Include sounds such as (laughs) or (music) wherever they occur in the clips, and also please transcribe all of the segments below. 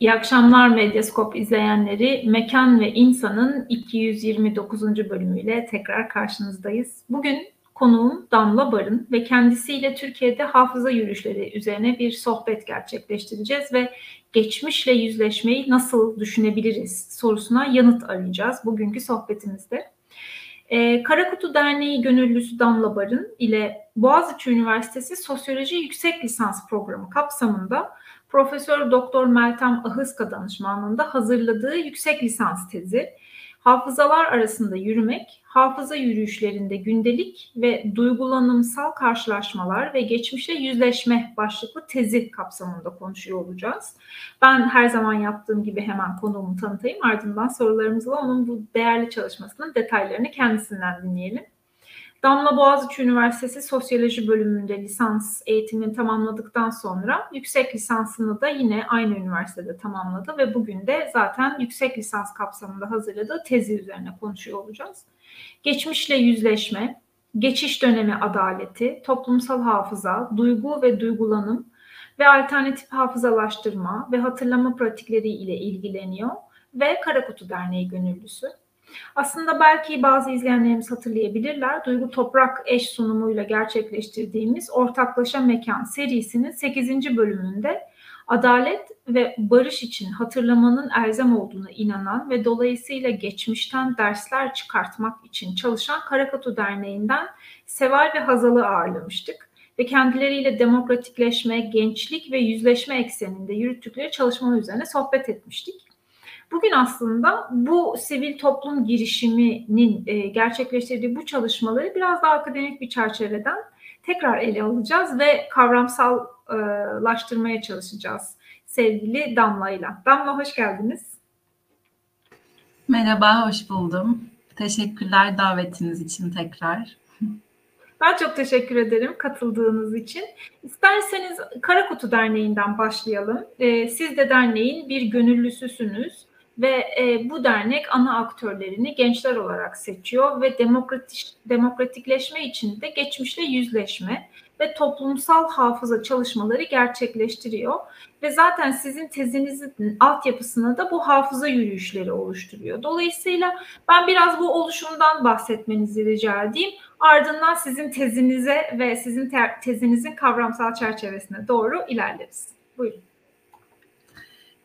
İyi akşamlar Medyaskop izleyenleri. Mekan ve İnsan'ın 229. bölümüyle tekrar karşınızdayız. Bugün konuğum Damla Barın ve kendisiyle Türkiye'de hafıza yürüyüşleri üzerine bir sohbet gerçekleştireceğiz ve geçmişle yüzleşmeyi nasıl düşünebiliriz sorusuna yanıt arayacağız bugünkü sohbetimizde. Ee, Karakutu Derneği gönüllüsü Damla Barın ile Boğaziçi Üniversitesi Sosyoloji Yüksek Lisans Programı kapsamında Profesör Doktor Meltem Ahıska danışmanlığında hazırladığı yüksek lisans tezi Hafızalar arasında yürümek, hafıza yürüyüşlerinde gündelik ve duygulanımsal karşılaşmalar ve geçmişe yüzleşme başlıklı tezi kapsamında konuşuyor olacağız. Ben her zaman yaptığım gibi hemen konuğumu tanıtayım. Ardından sorularımızla onun bu değerli çalışmasının detaylarını kendisinden dinleyelim. Damla Boğaziçi Üniversitesi Sosyoloji bölümünde lisans eğitimini tamamladıktan sonra yüksek lisansını da yine aynı üniversitede tamamladı ve bugün de zaten yüksek lisans kapsamında hazırladığı tezi üzerine konuşuyor olacağız. Geçmişle yüzleşme, geçiş dönemi adaleti, toplumsal hafıza, duygu ve duygulanım ve alternatif hafızalaştırma ve hatırlama pratikleri ile ilgileniyor ve Karakutu Derneği gönüllüsü. Aslında belki bazı izleyenlerimiz hatırlayabilirler. Duygu Toprak eş sunumuyla gerçekleştirdiğimiz Ortaklaşa Mekan serisinin 8. bölümünde adalet ve barış için hatırlamanın elzem olduğuna inanan ve dolayısıyla geçmişten dersler çıkartmak için çalışan Karakatu Derneği'nden Seval ve Hazal'ı ağırlamıştık ve kendileriyle demokratikleşme, gençlik ve yüzleşme ekseninde yürüttükleri çalışma üzerine sohbet etmiştik. Bugün aslında bu sivil toplum girişiminin e, gerçekleştirdiği bu çalışmaları biraz daha akademik bir çerçeveden tekrar ele alacağız ve kavramsallaştırmaya çalışacağız sevgili Damla ile. Damla hoş geldiniz. Merhaba, hoş buldum. Teşekkürler davetiniz için tekrar. Ben çok teşekkür ederim katıldığınız için. İsterseniz Karakutu Derneği'nden başlayalım. Ee, siz de derneğin bir gönüllüsüsünüz ve e, bu dernek ana aktörlerini gençler olarak seçiyor ve demokratik, demokratikleşme için de geçmişle yüzleşme ve toplumsal hafıza çalışmaları gerçekleştiriyor. Ve zaten sizin tezinizin altyapısına da bu hafıza yürüyüşleri oluşturuyor. Dolayısıyla ben biraz bu oluşumdan bahsetmenizi rica edeyim. Ardından sizin tezinize ve sizin tezinizin kavramsal çerçevesine doğru ilerleriz. Buyurun.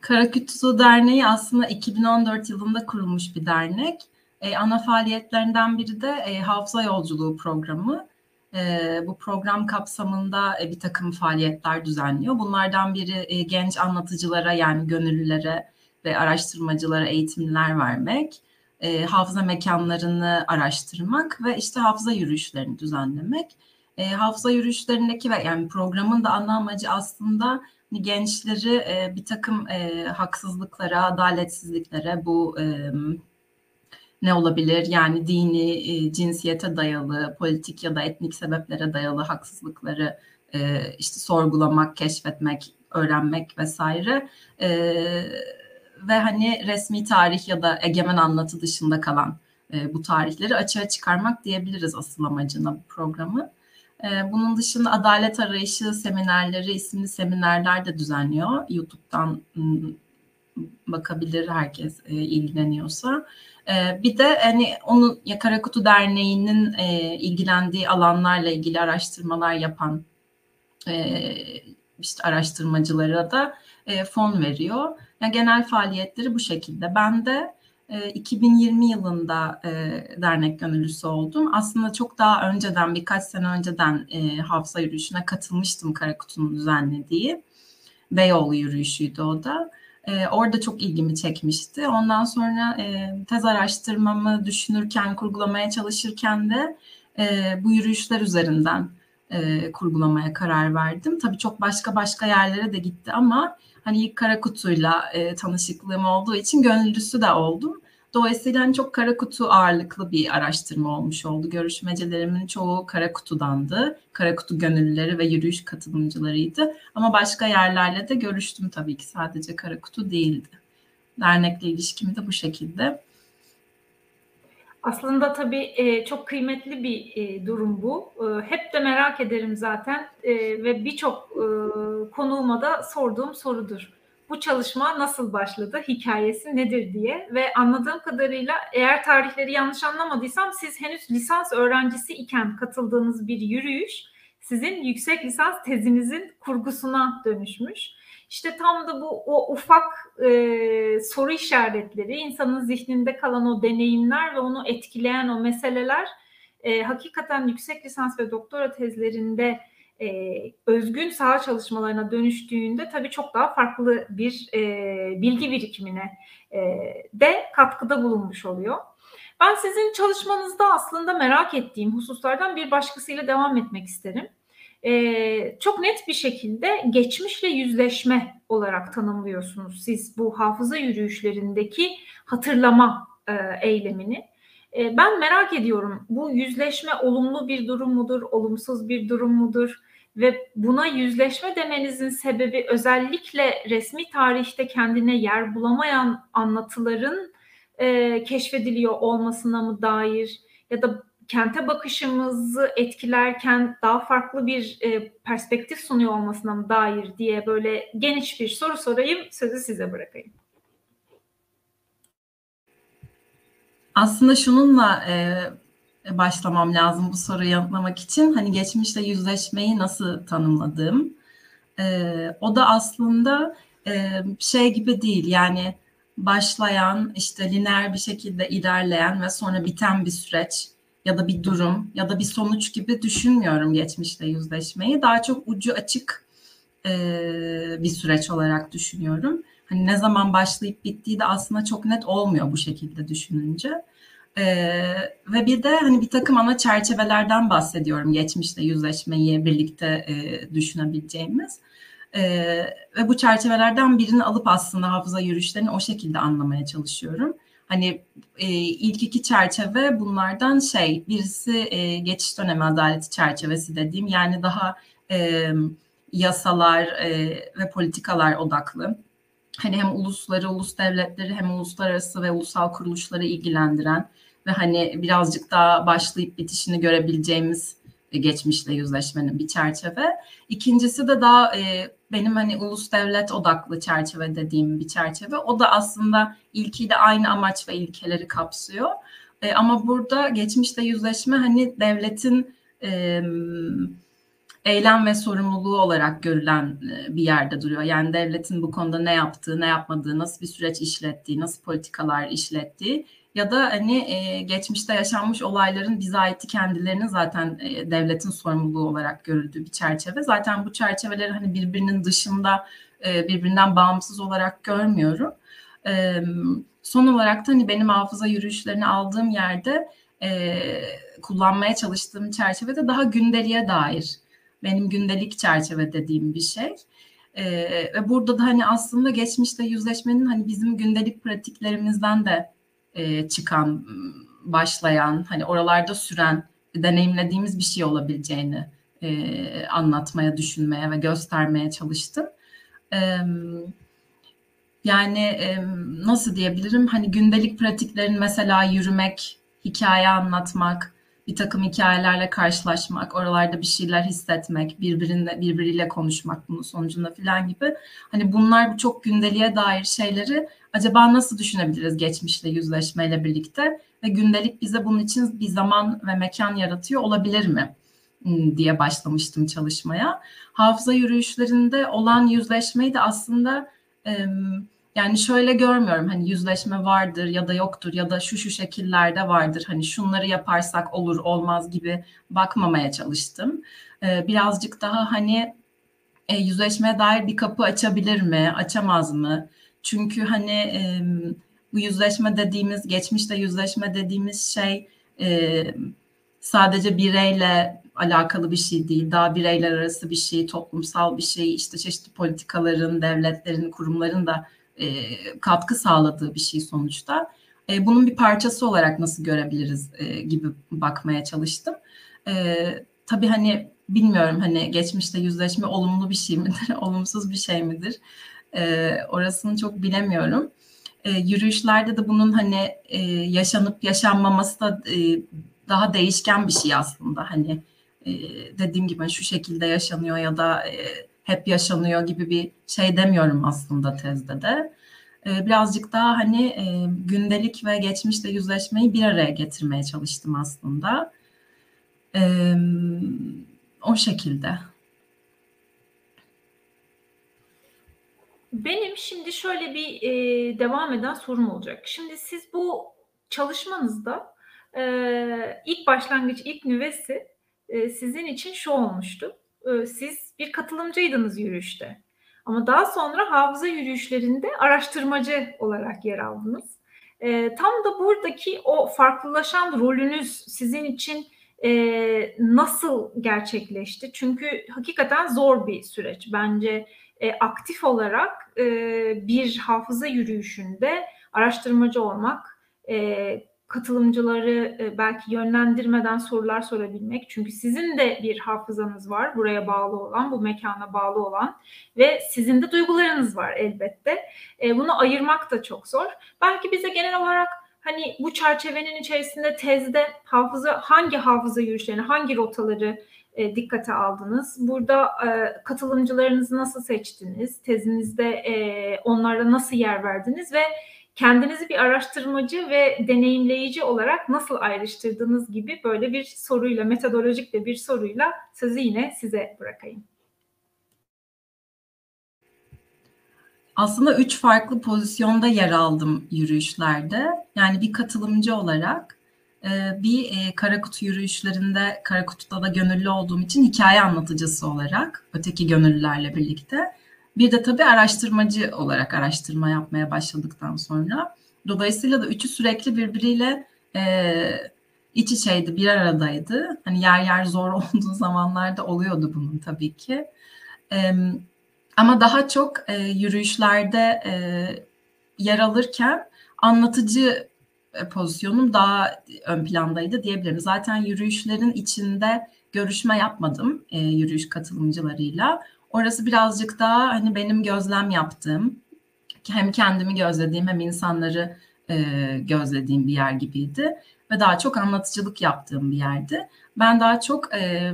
Karakütüzü Derneği aslında 2014 yılında kurulmuş bir dernek. E, ana faaliyetlerinden biri de e, hafıza yolculuğu programı. E, bu program kapsamında e, bir takım faaliyetler düzenliyor. Bunlardan biri e, genç anlatıcılara yani gönüllülere ve araştırmacılara eğitimler vermek, e, hafıza mekanlarını araştırmak ve işte hafıza yürüyüşlerini düzenlemek. E, hafıza yürüyüşlerindeki ve yani programın da ana amacı aslında gençleri e, bir takım e, haksızlıklara, adaletsizliklere bu e, ne olabilir? Yani dini, e, cinsiyete dayalı, politik ya da etnik sebeplere dayalı haksızlıkları e, işte sorgulamak, keşfetmek, öğrenmek vesaire. E, ve hani resmi tarih ya da egemen anlatı dışında kalan e, bu tarihleri açığa çıkarmak diyebiliriz asıl amacına bu programı. Ee, bunun dışında adalet arayışı seminerleri isimli seminerler de düzenliyor. YouTube'dan ıı, bakabilir herkes e, ilgileniyorsa. Ee, bir de hani onun ya Karakutu Derneği'nin e, ilgilendiği alanlarla ilgili araştırmalar yapan e, işte araştırmacılara da fon veriyor. Yani genel faaliyetleri bu şekilde. Ben de 2020 ee, yılında e, dernek gönüllüsü oldum. Aslında çok daha önceden, birkaç sene önceden e, hafıza yürüyüşüne katılmıştım Karakutu'nun düzenlediği. Beyoğlu yürüyüşüydü o da. E, orada çok ilgimi çekmişti. Ondan sonra tez araştırmamı düşünürken, kurgulamaya çalışırken de bu yürüyüşler üzerinden kurgulamaya karar verdim. Tabii çok başka başka yerlere de gitti ama hani ilk Karakutuyla e, tanışıklığım olduğu için gönüllüsü de oldum. Dolayısıyla hani çok kara kutu ağırlıklı bir araştırma olmuş oldu. Görüşmecelerimin çoğu kara kutudandı. Kara kutu gönüllüleri ve yürüyüş katılımcılarıydı. Ama başka yerlerle de görüştüm tabii ki sadece kara kutu değildi. Dernekle ilişkim de bu şekilde. Aslında tabii e, çok kıymetli bir e, durum bu. E, hep de merak ederim zaten ve birçok konuğuma da sorduğum sorudur. Bu çalışma nasıl başladı, hikayesi nedir diye ve anladığım kadarıyla eğer tarihleri yanlış anlamadıysam siz henüz lisans öğrencisi iken katıldığınız bir yürüyüş sizin yüksek lisans tezinizin kurgusuna dönüşmüş. İşte tam da bu o ufak e, soru işaretleri, insanın zihninde kalan o deneyimler ve onu etkileyen o meseleler e, hakikaten yüksek lisans ve doktora tezlerinde e, özgün saha çalışmalarına dönüştüğünde tabii çok daha farklı bir e, bilgi birikimine e, de katkıda bulunmuş oluyor. Ben sizin çalışmanızda aslında merak ettiğim hususlardan bir başkasıyla devam etmek isterim. Ee, çok net bir şekilde geçmişle yüzleşme olarak tanımlıyorsunuz siz bu hafıza yürüyüşlerindeki hatırlama e, eylemini. E, ben merak ediyorum bu yüzleşme olumlu bir durum mudur, olumsuz bir durum mudur? Ve buna yüzleşme demenizin sebebi özellikle resmi tarihte kendine yer bulamayan anlatıların e, keşfediliyor olmasına mı dair ya da kente bakışımızı etkilerken daha farklı bir e, perspektif sunuyor olmasına mı dair diye böyle geniş bir soru sorayım, sözü size bırakayım. Aslında şununla e, başlamam lazım bu soruyu yanıtlamak için. Hani geçmişle yüzleşmeyi nasıl tanımladığım. E, o da aslında e, şey gibi değil yani başlayan işte lineer bir şekilde ilerleyen ve sonra biten bir süreç ya da bir durum ya da bir sonuç gibi düşünmüyorum geçmişle yüzleşmeyi. Daha çok ucu açık e, bir süreç olarak düşünüyorum. Hani ne zaman başlayıp bittiği de aslında çok net olmuyor bu şekilde düşününce. Ee, ve bir de hani bir takım ana çerçevelerden bahsediyorum geçmişle yüzleşmeyi birlikte e, düşünebileceğimiz. Ee, ve bu çerçevelerden birini alıp aslında hafıza yürüyüşlerini o şekilde anlamaya çalışıyorum. Hani e, ilk iki çerçeve bunlardan şey, birisi e, geçiş dönemi adaleti çerçevesi dediğim yani daha e, yasalar e, ve politikalar odaklı. Hani hem ulusları, ulus devletleri hem uluslararası ve ulusal kuruluşları ilgilendiren ve hani birazcık daha başlayıp bitişini görebileceğimiz geçmişle yüzleşmenin bir çerçeve. İkincisi de daha e, benim hani ulus devlet odaklı çerçeve dediğim bir çerçeve. O da aslında ilkiyle aynı amaç ve ilkeleri kapsıyor. E, ama burada geçmişle yüzleşme hani devletin e, eylem ve sorumluluğu olarak görülen e, bir yerde duruyor. Yani devletin bu konuda ne yaptığı, ne yapmadığı, nasıl bir süreç işlettiği, nasıl politikalar işlettiği ya da hani e, geçmişte yaşanmış olayların bize ait kendilerinin zaten e, devletin sorumluluğu olarak görüldüğü bir çerçeve. Zaten bu çerçeveleri hani birbirinin dışında e, birbirinden bağımsız olarak görmüyorum. E, son olarak da hani benim hafıza yürüyüşlerini aldığım yerde e, kullanmaya çalıştığım çerçevede daha gündeliğe dair benim gündelik çerçeve dediğim bir şey. E, ve burada da hani aslında geçmişte yüzleşmenin hani bizim gündelik pratiklerimizden de e, çıkan, başlayan, hani oralarda süren, deneyimlediğimiz bir şey olabileceğini e, anlatmaya, düşünmeye ve göstermeye çalıştım. E, yani e, nasıl diyebilirim? Hani gündelik pratiklerin mesela yürümek, hikaye anlatmak, bir takım hikayelerle karşılaşmak, oralarda bir şeyler hissetmek, birbirine birbiriyle konuşmak bunun sonucunda filan gibi. Hani bunlar çok gündeliğe dair şeyleri acaba nasıl düşünebiliriz geçmişle yüzleşmeyle birlikte ve gündelik bize bunun için bir zaman ve mekan yaratıyor olabilir mi? Hmm, diye başlamıştım çalışmaya. Hafıza yürüyüşlerinde olan yüzleşmeyi de aslında yani şöyle görmüyorum hani yüzleşme vardır ya da yoktur ya da şu şu şekillerde vardır hani şunları yaparsak olur olmaz gibi bakmamaya çalıştım. birazcık daha hani e, yüzleşmeye dair bir kapı açabilir mi, açamaz mı? Çünkü hani e, bu yüzleşme dediğimiz, geçmişte yüzleşme dediğimiz şey e, sadece bireyle alakalı bir şey değil. Daha bireyler arası bir şey, toplumsal bir şey, işte çeşitli politikaların, devletlerin, kurumların da e, katkı sağladığı bir şey sonuçta. E, bunun bir parçası olarak nasıl görebiliriz e, gibi bakmaya çalıştım. E, tabii hani bilmiyorum hani geçmişte yüzleşme olumlu bir şey midir, (laughs) olumsuz bir şey midir? E, orasını çok bilemiyorum. E, yürüyüşlerde de bunun hani e, yaşanıp yaşanmaması da e, daha değişken bir şey aslında. Hani e, dediğim gibi şu şekilde yaşanıyor ya da e, hep yaşanıyor gibi bir şey demiyorum aslında tezde de. E, birazcık daha hani e, gündelik ve geçmişle yüzleşmeyi bir araya getirmeye çalıştım aslında. O şekilde. Benim şimdi şöyle bir e, devam eden sorum olacak. Şimdi siz bu çalışmanızda e, ilk başlangıç, ilk nüvesi sizin için şu olmuştu. Siz bir katılımcıydınız yürüyüşte. Ama daha sonra hafıza yürüyüşlerinde araştırmacı olarak yer aldınız. E, tam da buradaki o farklılaşan rolünüz sizin için e, nasıl gerçekleşti? Çünkü hakikaten zor bir süreç. Bence e, aktif olarak e, bir hafıza yürüyüşünde araştırmacı olmak, e, katılımcıları e, belki yönlendirmeden sorular sorabilmek. Çünkü sizin de bir hafızanız var, buraya bağlı olan, bu mekana bağlı olan ve sizin de duygularınız var elbette. E, bunu ayırmak da çok zor. Belki bize genel olarak hani bu çerçevenin içerisinde tezde hafıza hangi hafıza yürüyüşlerini, hangi rotaları e, dikkate aldınız? Burada katılımcılarınızı nasıl seçtiniz? Tezinizde onlara nasıl yer verdiniz ve kendinizi bir araştırmacı ve deneyimleyici olarak nasıl ayrıştırdığınız gibi böyle bir soruyla, metodolojik de bir soruyla sözü yine size bırakayım. Aslında üç farklı pozisyonda yer aldım yürüyüşlerde. Yani bir katılımcı olarak, e, bir e, Karakutu yürüyüşlerinde, Karakutu'da da gönüllü olduğum için hikaye anlatıcısı olarak, öteki gönüllülerle birlikte bir de tabii araştırmacı olarak araştırma yapmaya başladıktan sonra. Dolayısıyla da üçü sürekli birbiriyle e, iç içeydi, bir aradaydı. Hani yer yer zor (laughs) olduğu zamanlarda oluyordu bunun tabii ki. E, ama daha çok e, yürüyüşlerde e, yer alırken anlatıcı e, pozisyonum daha ön plandaydı diyebilirim. Zaten yürüyüşlerin içinde görüşme yapmadım e, yürüyüş katılımcılarıyla. Orası birazcık daha hani benim gözlem yaptığım, hem kendimi gözlediğim hem insanları e, gözlediğim bir yer gibiydi ve daha çok anlatıcılık yaptığım bir yerdi. Ben daha çok e,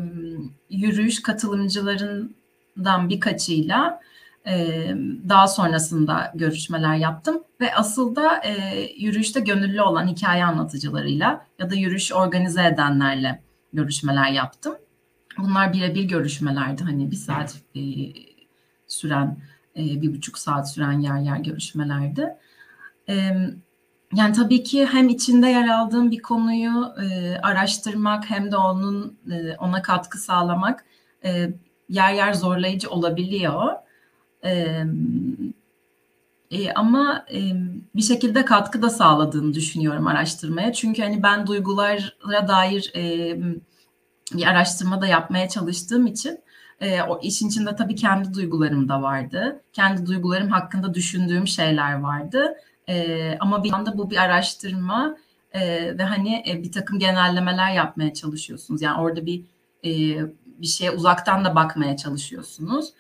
yürüyüş katılımcılarından birkaçıyla e, daha sonrasında görüşmeler yaptım ve asıl da e, yürüyüşte gönüllü olan hikaye anlatıcılarıyla ya da yürüyüş organize edenlerle görüşmeler yaptım. Bunlar birebir görüşmelerdi. Hani bir saat e, süren, e, bir buçuk saat süren yer yer görüşmelerdi. E, yani tabii ki hem içinde yer aldığım bir konuyu e, araştırmak hem de onun e, ona katkı sağlamak e, yer yer zorlayıcı olabiliyor. E, e, ama e, bir şekilde katkı da sağladığını düşünüyorum araştırmaya. Çünkü hani ben duygulara dair e, bir araştırma da yapmaya çalıştığım için e, o işin içinde tabii kendi duygularım da vardı. Kendi duygularım hakkında düşündüğüm şeyler vardı. E, ama bir anda bu bir araştırma e, ve hani e, bir takım genellemeler yapmaya çalışıyorsunuz. Yani orada bir e, bir şeye uzaktan da bakmaya çalışıyorsunuz.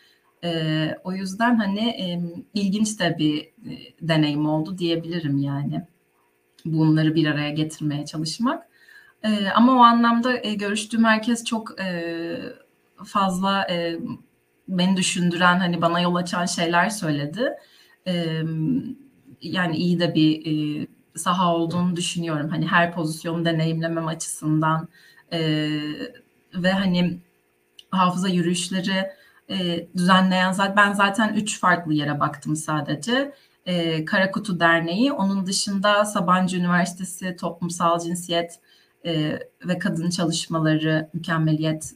E, o yüzden hani e, ilginç de bir e, deneyim oldu diyebilirim yani. Bunları bir araya getirmeye çalışmak. E, ama o anlamda e, görüştüğüm herkes çok e, fazla e, beni düşündüren, hani bana yol açan şeyler söyledi. E, yani iyi de bir e, saha olduğunu düşünüyorum. Hani her pozisyonu deneyimlemem açısından e, ve hani hafıza yürüyüşleri e, düzenleyen zaten ben zaten üç farklı yere baktım sadece. E, Karakutu Derneği, onun dışında Sabancı Üniversitesi Toplumsal Cinsiyet e, ve kadın çalışmaları mükemmeliyet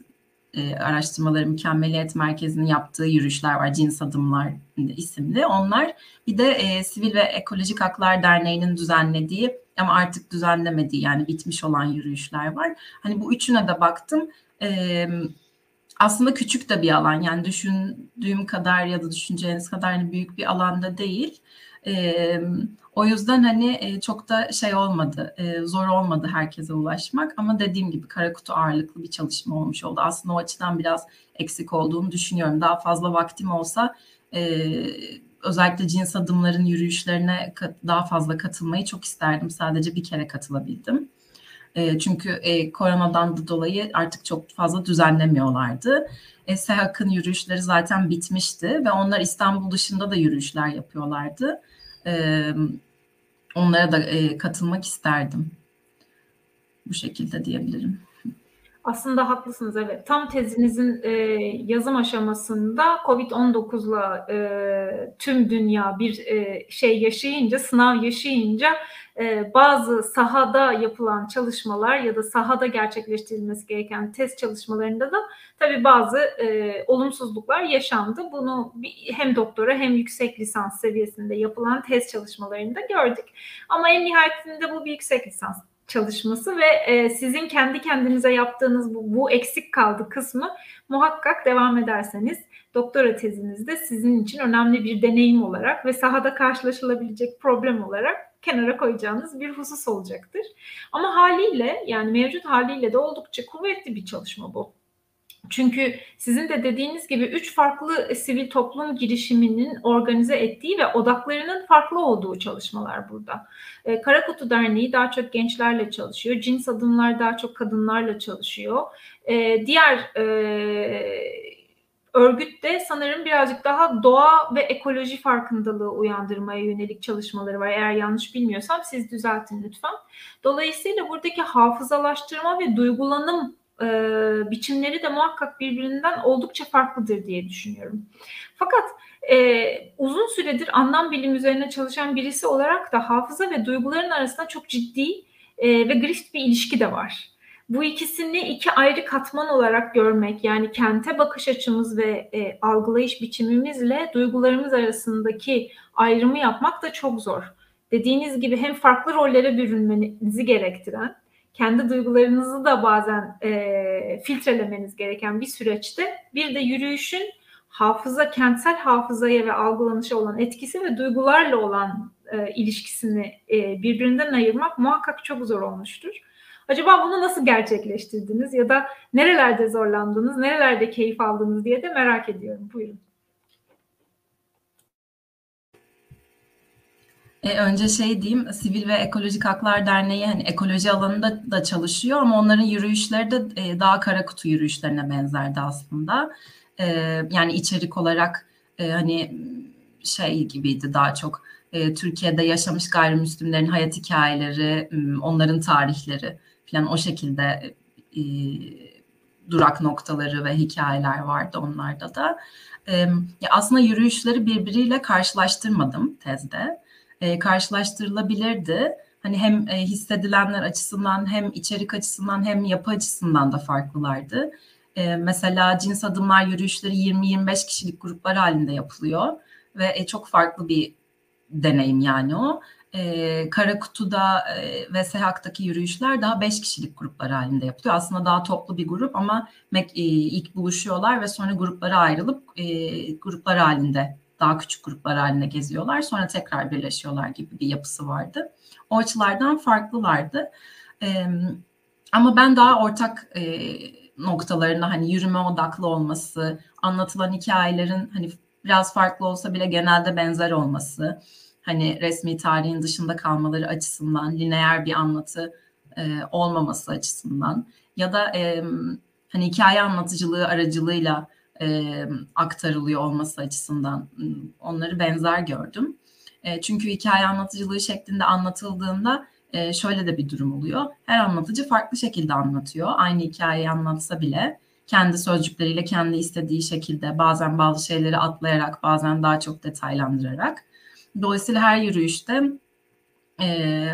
e, araştırmaları mükemmeliyet merkezinin yaptığı yürüyüşler var. Cins adımlar isimli. Onlar bir de e, sivil ve ekolojik haklar derneğinin düzenlediği ama artık düzenlemediği yani bitmiş olan yürüyüşler var. Hani bu üçüne de baktım. E, aslında küçük de bir alan. Yani düşündüğüm kadar ya da düşüneceğiniz kadar hani büyük bir alanda değil. E, o yüzden hani e, çok da şey olmadı, e, zor olmadı herkese ulaşmak ama dediğim gibi kara kutu ağırlıklı bir çalışma olmuş oldu. Aslında o açıdan biraz eksik olduğunu düşünüyorum. Daha fazla vaktim olsa e, özellikle cins adımların yürüyüşlerine daha fazla katılmayı çok isterdim. Sadece bir kere katılabildim. Çünkü koronadan da dolayı artık çok fazla düzenlemiyorlardı. SEHAK'ın yürüyüşleri zaten bitmişti ve onlar İstanbul dışında da yürüyüşler yapıyorlardı. E, onlara da e, katılmak isterdim. Bu şekilde diyebilirim. Aslında haklısınız evet. Tam tezinizin e, yazım aşamasında Covid-19'la e, tüm dünya bir e, şey yaşayınca, sınav yaşayınca e, bazı sahada yapılan çalışmalar ya da sahada gerçekleştirilmesi gereken test çalışmalarında da tabii bazı e, olumsuzluklar yaşandı. Bunu hem doktora hem yüksek lisans seviyesinde yapılan test çalışmalarında gördük. Ama en nihayetinde bu bir yüksek lisans çalışması ve e, sizin kendi kendinize yaptığınız bu, bu eksik kaldı kısmı muhakkak devam ederseniz doktora tezinizde sizin için önemli bir deneyim olarak ve sahada karşılaşılabilecek problem olarak kenara koyacağınız bir husus olacaktır. Ama haliyle yani mevcut haliyle de oldukça kuvvetli bir çalışma bu. Çünkü sizin de dediğiniz gibi üç farklı sivil toplum girişiminin organize ettiği ve odaklarının farklı olduğu çalışmalar burada. E, Kara Kutu Derneği daha çok gençlerle çalışıyor. Cins Adımlar daha çok kadınlarla çalışıyor. E, diğer e, örgüt de sanırım birazcık daha doğa ve ekoloji farkındalığı uyandırmaya yönelik çalışmaları var. Eğer yanlış bilmiyorsam siz düzeltin lütfen. Dolayısıyla buradaki hafızalaştırma ve duygulanım e, biçimleri de muhakkak birbirinden oldukça farklıdır diye düşünüyorum. Fakat e, uzun süredir anlam bilim üzerine çalışan birisi olarak da hafıza ve duyguların arasında çok ciddi e, ve grift bir ilişki de var. Bu ikisini iki ayrı katman olarak görmek yani kente bakış açımız ve e, algılayış biçimimizle duygularımız arasındaki ayrımı yapmak da çok zor. Dediğiniz gibi hem farklı rollere bürünmenizi gerektiren kendi duygularınızı da bazen e, filtrelemeniz gereken bir süreçte bir de yürüyüşün hafıza, kentsel hafızaya ve algılanışa olan etkisi ve duygularla olan e, ilişkisini e, birbirinden ayırmak muhakkak çok zor olmuştur. Acaba bunu nasıl gerçekleştirdiniz ya da nerelerde zorlandınız, nerelerde keyif aldınız diye de merak ediyorum. Buyurun. E, önce şey diyeyim, Sivil ve Ekolojik Haklar Derneği hani ekoloji alanında da çalışıyor ama onların yürüyüşleri de e, daha kara kutu yürüyüşlerine benzerdi aslında. E, yani içerik olarak e, hani şey gibiydi daha çok e, Türkiye'de yaşamış gayrimüslimlerin hayat hikayeleri, onların tarihleri falan o şekilde e, durak noktaları ve hikayeler vardı onlarda da. E, ya aslında yürüyüşleri birbiriyle karşılaştırmadım tezde e, karşılaştırılabilirdi. Hani hem e, hissedilenler açısından hem içerik açısından hem yapı açısından da farklılardı. E, mesela cins adımlar yürüyüşleri 20-25 kişilik gruplar halinde yapılıyor ve e, çok farklı bir deneyim yani o. E, Kara Kutu'da e, ve Sehak'taki yürüyüşler daha 5 kişilik gruplar halinde yapılıyor. Aslında daha toplu bir grup ama e, ilk buluşuyorlar ve sonra gruplara ayrılıp e, gruplar halinde daha küçük gruplar halinde geziyorlar. Sonra tekrar birleşiyorlar gibi bir yapısı vardı. O açılardan farklılardı. E, ama ben daha ortak e, noktalarında hani yürüme odaklı olması, anlatılan hikayelerin hani biraz farklı olsa bile genelde benzer olması, hani resmi tarihin dışında kalmaları açısından, lineer bir anlatı e, olmaması açısından ya da e, hani hikaye anlatıcılığı aracılığıyla e, aktarılıyor olması açısından onları benzer gördüm. E, çünkü hikaye anlatıcılığı şeklinde anlatıldığında e, şöyle de bir durum oluyor. Her anlatıcı farklı şekilde anlatıyor. Aynı hikayeyi anlatsa bile kendi sözcükleriyle kendi istediği şekilde bazen bazı şeyleri atlayarak bazen daha çok detaylandırarak. Dolayısıyla her yürüyüşte e,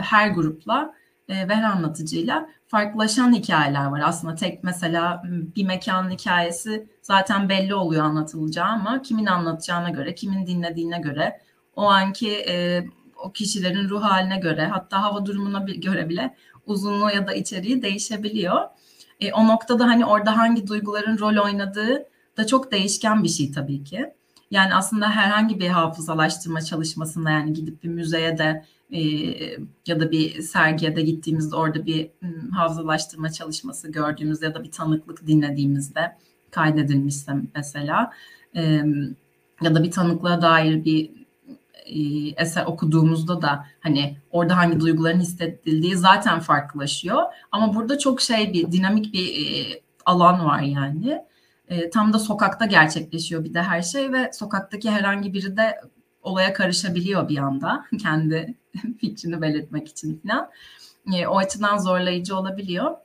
her grupla e, ve her anlatıcıyla farklılaşan hikayeler var. Aslında tek mesela bir mekanın hikayesi zaten belli oluyor anlatılacağı ama kimin anlatacağına göre, kimin dinlediğine göre, o anki e, o kişilerin ruh haline göre, hatta hava durumuna göre bile uzunluğu ya da içeriği değişebiliyor. E, o noktada hani orada hangi duyguların rol oynadığı da çok değişken bir şey tabii ki. Yani aslında herhangi bir hafızalaştırma çalışmasında yani gidip bir müzeye de e, ya da bir sergiye de gittiğimizde orada bir m, hafızalaştırma çalışması gördüğümüzde ya da bir tanıklık dinlediğimizde kaydedilmişse mesela e, ya da bir tanıklığa dair bir e, eser okuduğumuzda da hani orada hangi duyguların hissedildiği zaten farklılaşıyor. Ama burada çok şey bir dinamik bir e, alan var yani. E, tam da sokakta gerçekleşiyor bir de her şey ve sokaktaki herhangi biri de olaya karışabiliyor bir anda (laughs) kendi (laughs) fikrini belirtmek için falan. E, o açıdan zorlayıcı olabiliyor.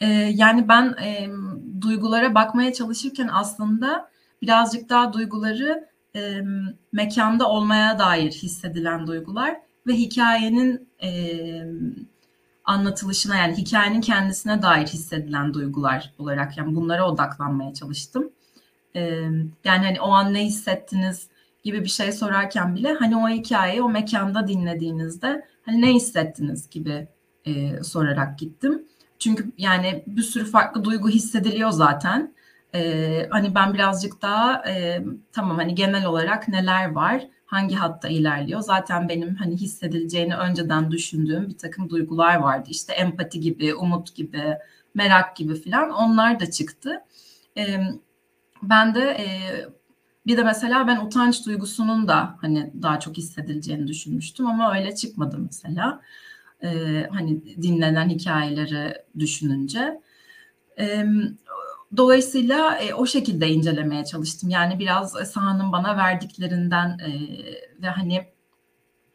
E, yani ben e, duygulara bakmaya çalışırken aslında birazcık daha duyguları e, mekanda olmaya dair hissedilen duygular ve hikayenin e, anlatılışına yani hikayenin kendisine dair hissedilen duygular olarak yani bunlara odaklanmaya çalıştım. E, yani hani o an ne hissettiniz gibi bir şey sorarken bile hani o hikayeyi o mekanda dinlediğinizde hani ne hissettiniz gibi e, sorarak gittim. Çünkü yani bir sürü farklı duygu hissediliyor zaten. Ee, hani ben birazcık daha e, tamam hani genel olarak neler var, hangi hatta ilerliyor. Zaten benim hani hissedileceğini önceden düşündüğüm bir takım duygular vardı. İşte empati gibi, umut gibi, merak gibi filan onlar da çıktı. Ee, ben de e, bir de mesela ben utanç duygusunun da hani daha çok hissedileceğini düşünmüştüm ama öyle çıkmadı mesela. Ee, hani dinlenen hikayeleri düşününce. Ee, Dolayısıyla e, o şekilde incelemeye çalıştım. Yani biraz sahanın bana verdiklerinden e, ve hani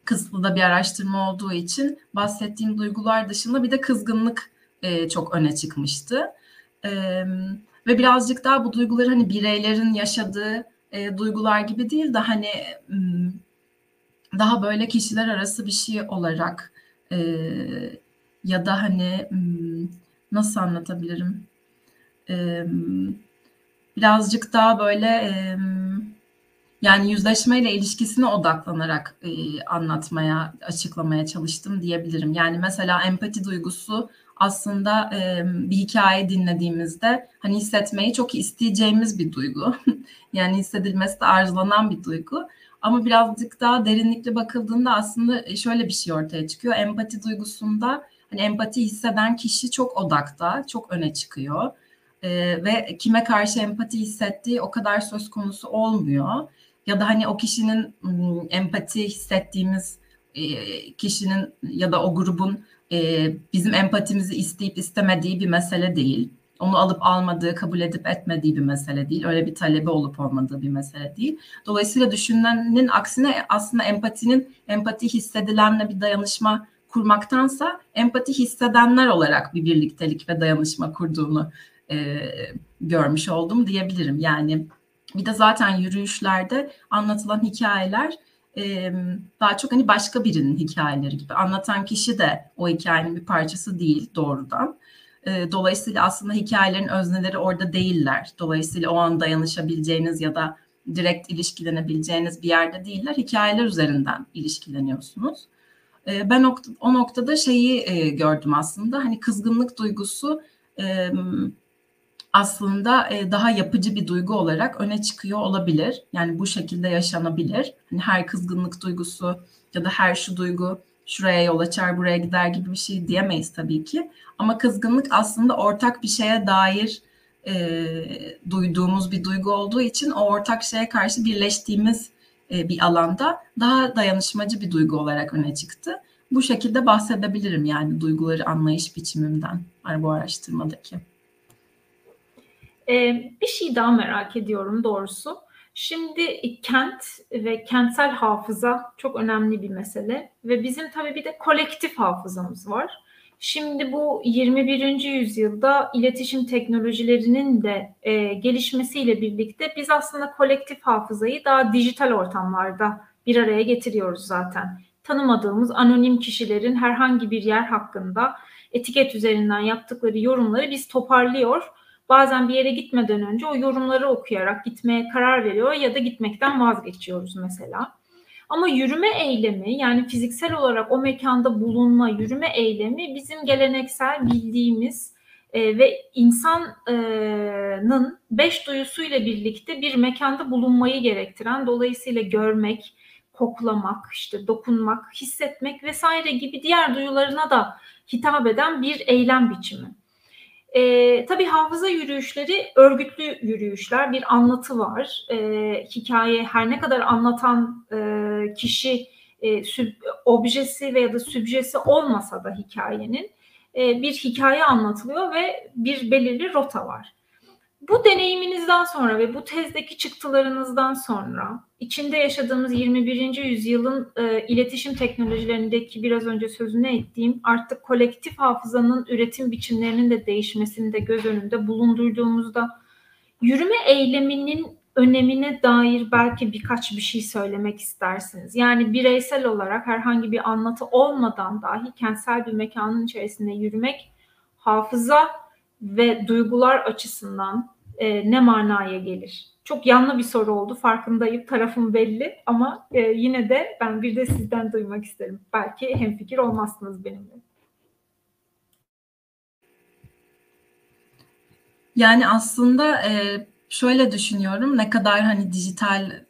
kısıtlı da bir araştırma olduğu için bahsettiğim duygular dışında bir de kızgınlık e, çok öne çıkmıştı. E, ve birazcık daha bu duyguları hani bireylerin yaşadığı e, duygular gibi değil de hani daha böyle kişiler arası bir şey olarak e, ya da hani nasıl anlatabilirim? Birazcık daha böyle yani yüzleşmeyle ilişkisine odaklanarak anlatmaya, açıklamaya çalıştım diyebilirim. Yani mesela empati duygusu aslında bir hikaye dinlediğimizde hani hissetmeyi çok isteyeceğimiz bir duygu. (laughs) yani hissedilmesi de arzulanan bir duygu. Ama birazcık daha derinlikli bakıldığında aslında şöyle bir şey ortaya çıkıyor. Empati duygusunda hani empati hisseden kişi çok odakta, çok öne çıkıyor e, ve kime karşı empati hissettiği o kadar söz konusu olmuyor. Ya da hani o kişinin empati hissettiğimiz e, kişinin ya da o grubun e, bizim empatimizi isteyip istemediği bir mesele değil. Onu alıp almadığı, kabul edip etmediği bir mesele değil. Öyle bir talebi olup olmadığı bir mesele değil. Dolayısıyla düşünülenin aksine aslında empatinin empati hissedilenle bir dayanışma kurmaktansa empati hissedenler olarak bir birliktelik ve dayanışma kurduğunu e, görmüş oldum diyebilirim. Yani bir de zaten yürüyüşlerde anlatılan hikayeler e, daha çok hani başka birinin hikayeleri gibi. Anlatan kişi de o hikayenin bir parçası değil doğrudan. E, dolayısıyla aslında hikayelerin özneleri orada değiller. Dolayısıyla o an dayanışabileceğiniz ya da direkt ilişkilenebileceğiniz bir yerde değiller. Hikayeler üzerinden ilişkileniyorsunuz. E, ben o, noktada şeyi e, gördüm aslında. Hani kızgınlık duygusu e, aslında e, daha yapıcı bir duygu olarak öne çıkıyor olabilir. Yani bu şekilde yaşanabilir. Hani her kızgınlık duygusu ya da her şu duygu şuraya yol açar, buraya gider gibi bir şey diyemeyiz tabii ki. Ama kızgınlık aslında ortak bir şeye dair e, duyduğumuz bir duygu olduğu için o ortak şeye karşı birleştiğimiz e, bir alanda daha dayanışmacı bir duygu olarak öne çıktı. Bu şekilde bahsedebilirim yani duyguları anlayış biçimimden bu araştırmadaki. Ee, bir şey daha merak ediyorum doğrusu. Şimdi kent ve kentsel hafıza çok önemli bir mesele ve bizim tabii bir de kolektif hafızamız var. Şimdi bu 21. yüzyılda iletişim teknolojilerinin de e, gelişmesiyle birlikte biz aslında kolektif hafızayı daha dijital ortamlarda bir araya getiriyoruz zaten. Tanımadığımız anonim kişilerin herhangi bir yer hakkında etiket üzerinden yaptıkları yorumları biz toparlıyor bazen bir yere gitmeden önce o yorumları okuyarak gitmeye karar veriyor ya da gitmekten vazgeçiyoruz mesela. Ama yürüme eylemi yani fiziksel olarak o mekanda bulunma, yürüme eylemi bizim geleneksel bildiğimiz e, ve insanın beş duyusuyla birlikte bir mekanda bulunmayı gerektiren dolayısıyla görmek, koklamak, işte dokunmak, hissetmek vesaire gibi diğer duyularına da hitap eden bir eylem biçimi. E, tabii hafıza yürüyüşleri örgütlü yürüyüşler, bir anlatı var. E, hikaye her ne kadar anlatan e, kişi e, süb, objesi veya da sübjesi olmasa da hikayenin e, bir hikaye anlatılıyor ve bir belirli rota var. Bu deneyiminizden sonra ve bu tezdeki çıktılarınızdan sonra içinde yaşadığımız 21. yüzyılın e, iletişim teknolojilerindeki biraz önce sözünü ettiğim artık kolektif hafızanın üretim biçimlerinin de değişmesini de göz önünde bulundurduğumuzda yürüme eyleminin önemine dair belki birkaç bir şey söylemek istersiniz. Yani bireysel olarak herhangi bir anlatı olmadan dahi kentsel bir mekanın içerisinde yürümek hafıza ve duygular açısından e, ne manaya gelir? Çok yanlı bir soru oldu farkındayım tarafım belli ama e, yine de ben bir de sizden duymak isterim. Belki hemfikir olmazsınız benimle. Yani aslında e, şöyle düşünüyorum ne kadar hani dijital e,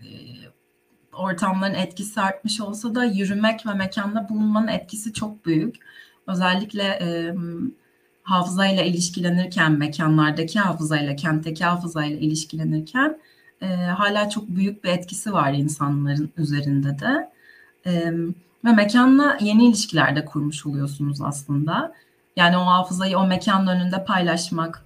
ortamların etkisi artmış olsa da yürümek ve mekanda bulunmanın etkisi çok büyük. Özellikle e, hafızayla ilişkilenirken, mekanlardaki hafızayla, kentteki hafızayla ilişkilenirken e, hala çok büyük bir etkisi var insanların üzerinde de. E, ve mekanla yeni ilişkiler de kurmuş oluyorsunuz aslında. Yani o hafızayı o mekanın önünde paylaşmak,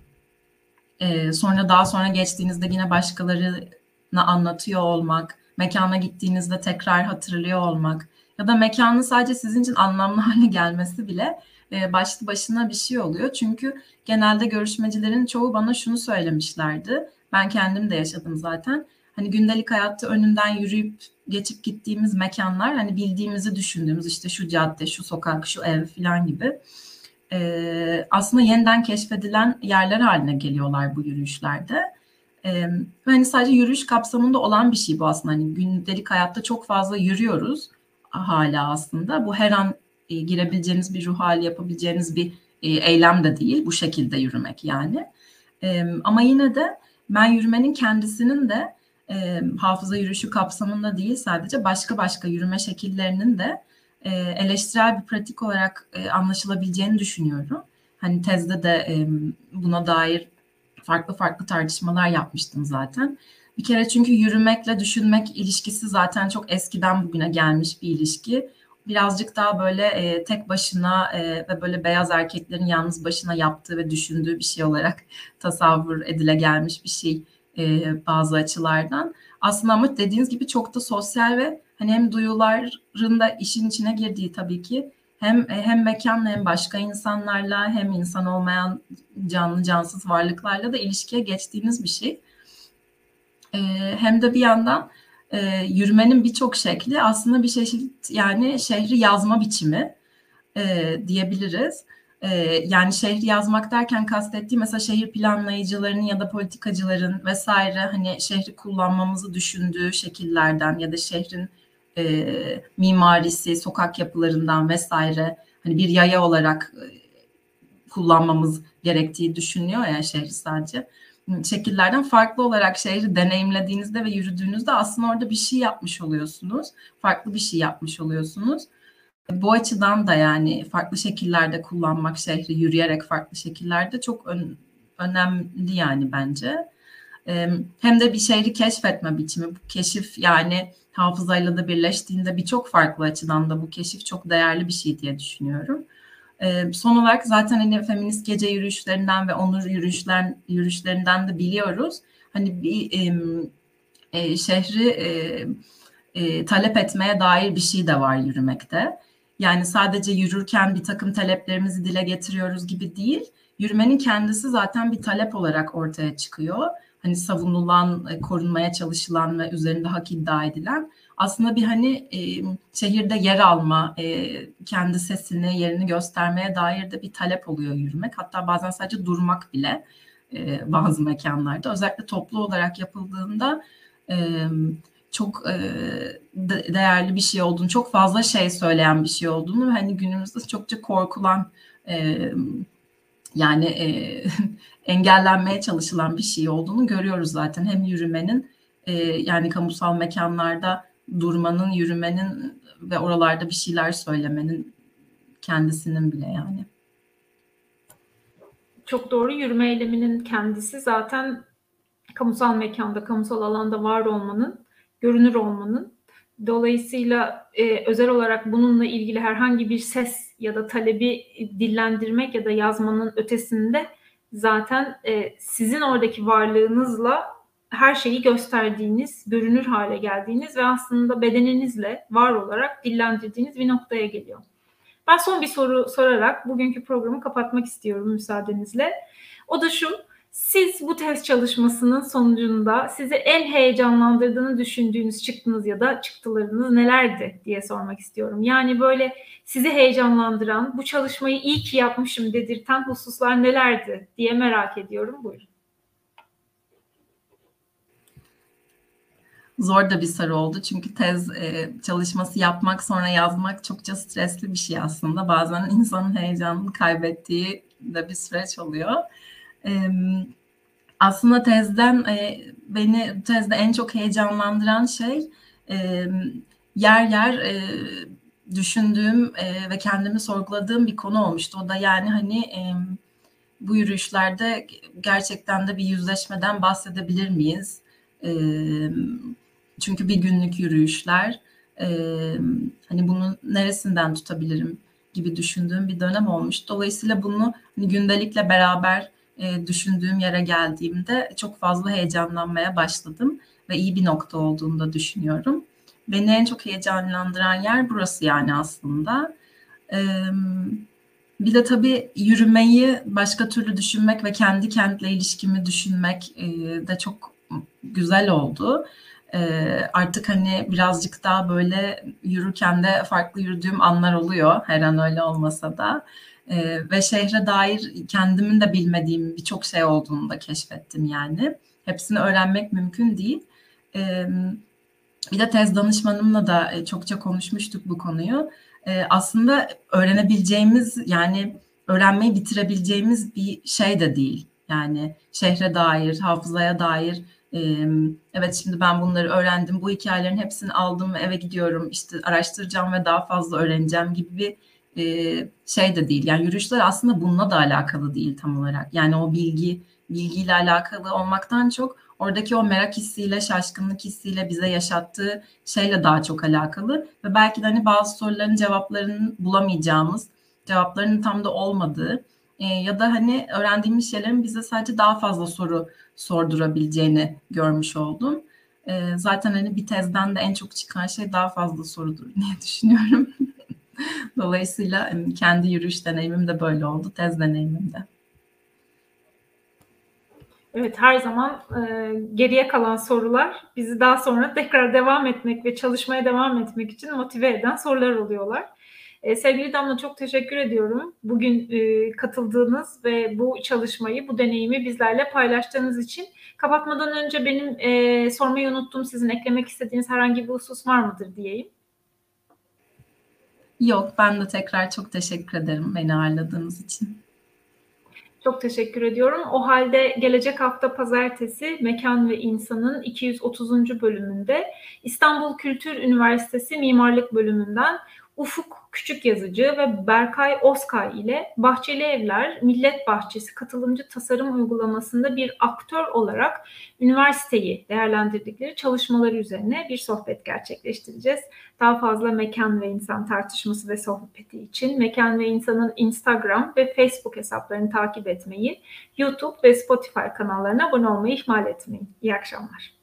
e, sonra daha sonra geçtiğinizde yine başkalarına anlatıyor olmak, mekana gittiğinizde tekrar hatırlıyor olmak ya da mekanın sadece sizin için anlamlı (laughs) hale gelmesi bile e, başlı başına bir şey oluyor. Çünkü genelde görüşmecilerin çoğu bana şunu söylemişlerdi. Ben kendim de yaşadım zaten. Hani gündelik hayatta önünden yürüyüp geçip gittiğimiz mekanlar hani bildiğimizi düşündüğümüz işte şu cadde, şu sokak, şu ev falan gibi e, aslında yeniden keşfedilen yerler haline geliyorlar bu yürüyüşlerde. E, hani sadece yürüyüş kapsamında olan bir şey bu aslında. Hani gündelik hayatta çok fazla yürüyoruz hala aslında. Bu her an e, girebileceğiniz bir ruh hali yapabileceğiniz bir e, eylem de değil bu şekilde yürümek yani. E, ama yine de ben yürümenin kendisinin de hafıza yürüyüşü kapsamında değil sadece başka başka yürüme şekillerinin de e, eleştirel bir pratik olarak anlaşılabileceğini düşünüyorum. Hani tezde de buna dair farklı farklı tartışmalar yapmıştım zaten. Bir kere çünkü yürümekle düşünmek ilişkisi zaten çok eskiden bugüne gelmiş bir ilişki birazcık daha böyle e, tek başına e, ve böyle beyaz erkeklerin yalnız başına yaptığı ve düşündüğü bir şey olarak (laughs) tasavvur edile gelmiş bir şey e, bazı açılardan. Aslında ama dediğiniz gibi çok da sosyal ve hani hem duyuların da işin içine girdiği tabii ki hem hem mekanla hem başka insanlarla hem insan olmayan canlı cansız varlıklarla da ilişkiye geçtiğiniz bir şey. E, hem de bir yandan e, yürümenin birçok şekli aslında bir çeşit yani şehri yazma biçimi e, diyebiliriz. E, yani şehri yazmak derken kastettiğim mesela şehir planlayıcılarının ya da politikacıların vesaire hani şehri kullanmamızı düşündüğü şekillerden ya da şehrin e, mimarisi, sokak yapılarından vesaire hani bir yaya olarak e, kullanmamız gerektiği düşünüyor ya şehri sadece şekillerden farklı olarak şehri deneyimlediğinizde ve yürüdüğünüzde aslında orada bir şey yapmış oluyorsunuz. Farklı bir şey yapmış oluyorsunuz. Bu açıdan da yani farklı şekillerde kullanmak şehri yürüyerek farklı şekillerde çok ön, önemli yani bence. Hem de bir şehri keşfetme biçimi. Bu keşif yani hafızayla da birleştiğinde birçok farklı açıdan da bu keşif çok değerli bir şey diye düşünüyorum. E, son olarak zaten hani feminist gece yürüyüşlerinden ve onur yürüyüşler, yürüyüşlerinden de biliyoruz. Hani bir e, e, şehri e, e, talep etmeye dair bir şey de var yürümekte. Yani sadece yürürken bir takım taleplerimizi dile getiriyoruz gibi değil. Yürümenin kendisi zaten bir talep olarak ortaya çıkıyor. Hani savunulan, korunmaya çalışılan ve üzerinde hak iddia edilen aslında bir hani e, şehirde yer alma, e, kendi sesini, yerini göstermeye dair de bir talep oluyor yürümek. Hatta bazen sadece durmak bile e, (laughs) bazı mekanlarda. Özellikle toplu olarak yapıldığında e, çok e, de, değerli bir şey olduğunu, çok fazla şey söyleyen bir şey olduğunu hani günümüzde çokça korkulan e, yani e, (laughs) engellenmeye çalışılan bir şey olduğunu görüyoruz zaten. Hem yürümenin e, yani kamusal mekanlarda durmanın, yürümenin ve oralarda bir şeyler söylemenin kendisinin bile yani. çok doğru. Yürüme eyleminin kendisi zaten kamusal mekanda, kamusal alanda var olmanın, görünür olmanın Dolayısıyla e, özel olarak bununla ilgili herhangi bir ses ya da talebi dillendirmek ya da yazmanın ötesinde zaten e, sizin oradaki varlığınızla her şeyi gösterdiğiniz, görünür hale geldiğiniz ve aslında bedeninizle var olarak dillendirdiğiniz bir noktaya geliyor. Ben son bir soru sorarak bugünkü programı kapatmak istiyorum müsaadenizle. O da şu, siz bu test çalışmasının sonucunda sizi en heyecanlandırdığını düşündüğünüz çıktınız ya da çıktılarınız nelerdi diye sormak istiyorum. Yani böyle sizi heyecanlandıran, bu çalışmayı iyi ki yapmışım dedirten hususlar nelerdi diye merak ediyorum. Buyurun. Zor da bir soru oldu çünkü tez e, çalışması yapmak sonra yazmak çokça stresli bir şey aslında. Bazen (laughs) insanın heyecanını kaybettiği de bir süreç oluyor. Aslında tezden e, beni tezde en çok heyecanlandıran şey yer yer e, düşündüğüm e, ve kendimi sorguladığım bir konu olmuştu. O da yani hani bu yürüyüşlerde gerçekten de bir yüzleşmeden bahsedebilir miyiz? Çünkü bir günlük yürüyüşler hani bunu neresinden tutabilirim gibi düşündüğüm bir dönem olmuş. Dolayısıyla bunu hani gündelikle beraber e, düşündüğüm yere geldiğimde çok fazla heyecanlanmaya başladım ve iyi bir nokta olduğunu da düşünüyorum. Beni en çok heyecanlandıran yer burası yani aslında. E, bir de tabii yürümeyi başka türlü düşünmek ve kendi kentle ilişkimi düşünmek e, de çok güzel oldu. E, artık hani birazcık daha böyle yürürken de farklı yürüdüğüm anlar oluyor. Her an öyle olmasa da. E, ve şehre dair kendimin de bilmediğim birçok şey olduğunu da keşfettim yani. Hepsini öğrenmek mümkün değil. Bir de tez danışmanımla da e, çokça konuşmuştuk bu konuyu. Aslında öğrenebileceğimiz yani öğrenmeyi bitirebileceğimiz bir şey de değil. Yani şehre dair, hafızaya dair evet şimdi ben bunları öğrendim, bu hikayelerin hepsini aldım ve eve gidiyorum, işte araştıracağım ve daha fazla öğreneceğim gibi bir e, şey de değil. Yani yürüyüşler aslında bununla da alakalı değil tam olarak. Yani o bilgi bilgiyle alakalı olmaktan çok oradaki o merak hissiyle, şaşkınlık hissiyle bize yaşattığı şeyle daha çok alakalı ve belki de hani bazı soruların cevaplarını bulamayacağımız, cevaplarının tam da olmadığı e, ya da hani öğrendiğimiz şeylerin bize sadece daha fazla soru sordurabileceğini görmüş oldum. E, zaten hani bir tezden de en çok çıkan şey daha fazla sorudur diye (laughs) düşünüyorum. Dolayısıyla kendi yürüyüş deneyimim de böyle oldu, tez deneyimim de. Evet her zaman e, geriye kalan sorular bizi daha sonra tekrar devam etmek ve çalışmaya devam etmek için motive eden sorular oluyorlar. E, sevgili Damla çok teşekkür ediyorum. Bugün e, katıldığınız ve bu çalışmayı, bu deneyimi bizlerle paylaştığınız için. Kapatmadan önce benim e, sormayı unuttum. Sizin eklemek istediğiniz herhangi bir husus var mıdır diyeyim. Yok, ben de tekrar çok teşekkür ederim beni ağırladığınız için. Çok teşekkür ediyorum. O halde gelecek hafta pazartesi Mekan ve İnsan'ın 230. bölümünde İstanbul Kültür Üniversitesi Mimarlık bölümünden Ufuk Küçük Yazıcı ve Berkay Oskay ile Bahçeli Evler Millet Bahçesi katılımcı tasarım uygulamasında bir aktör olarak üniversiteyi değerlendirdikleri çalışmaları üzerine bir sohbet gerçekleştireceğiz. Daha fazla mekan ve insan tartışması ve sohbeti için mekan ve insanın Instagram ve Facebook hesaplarını takip etmeyi, YouTube ve Spotify kanallarına abone olmayı ihmal etmeyin. İyi akşamlar.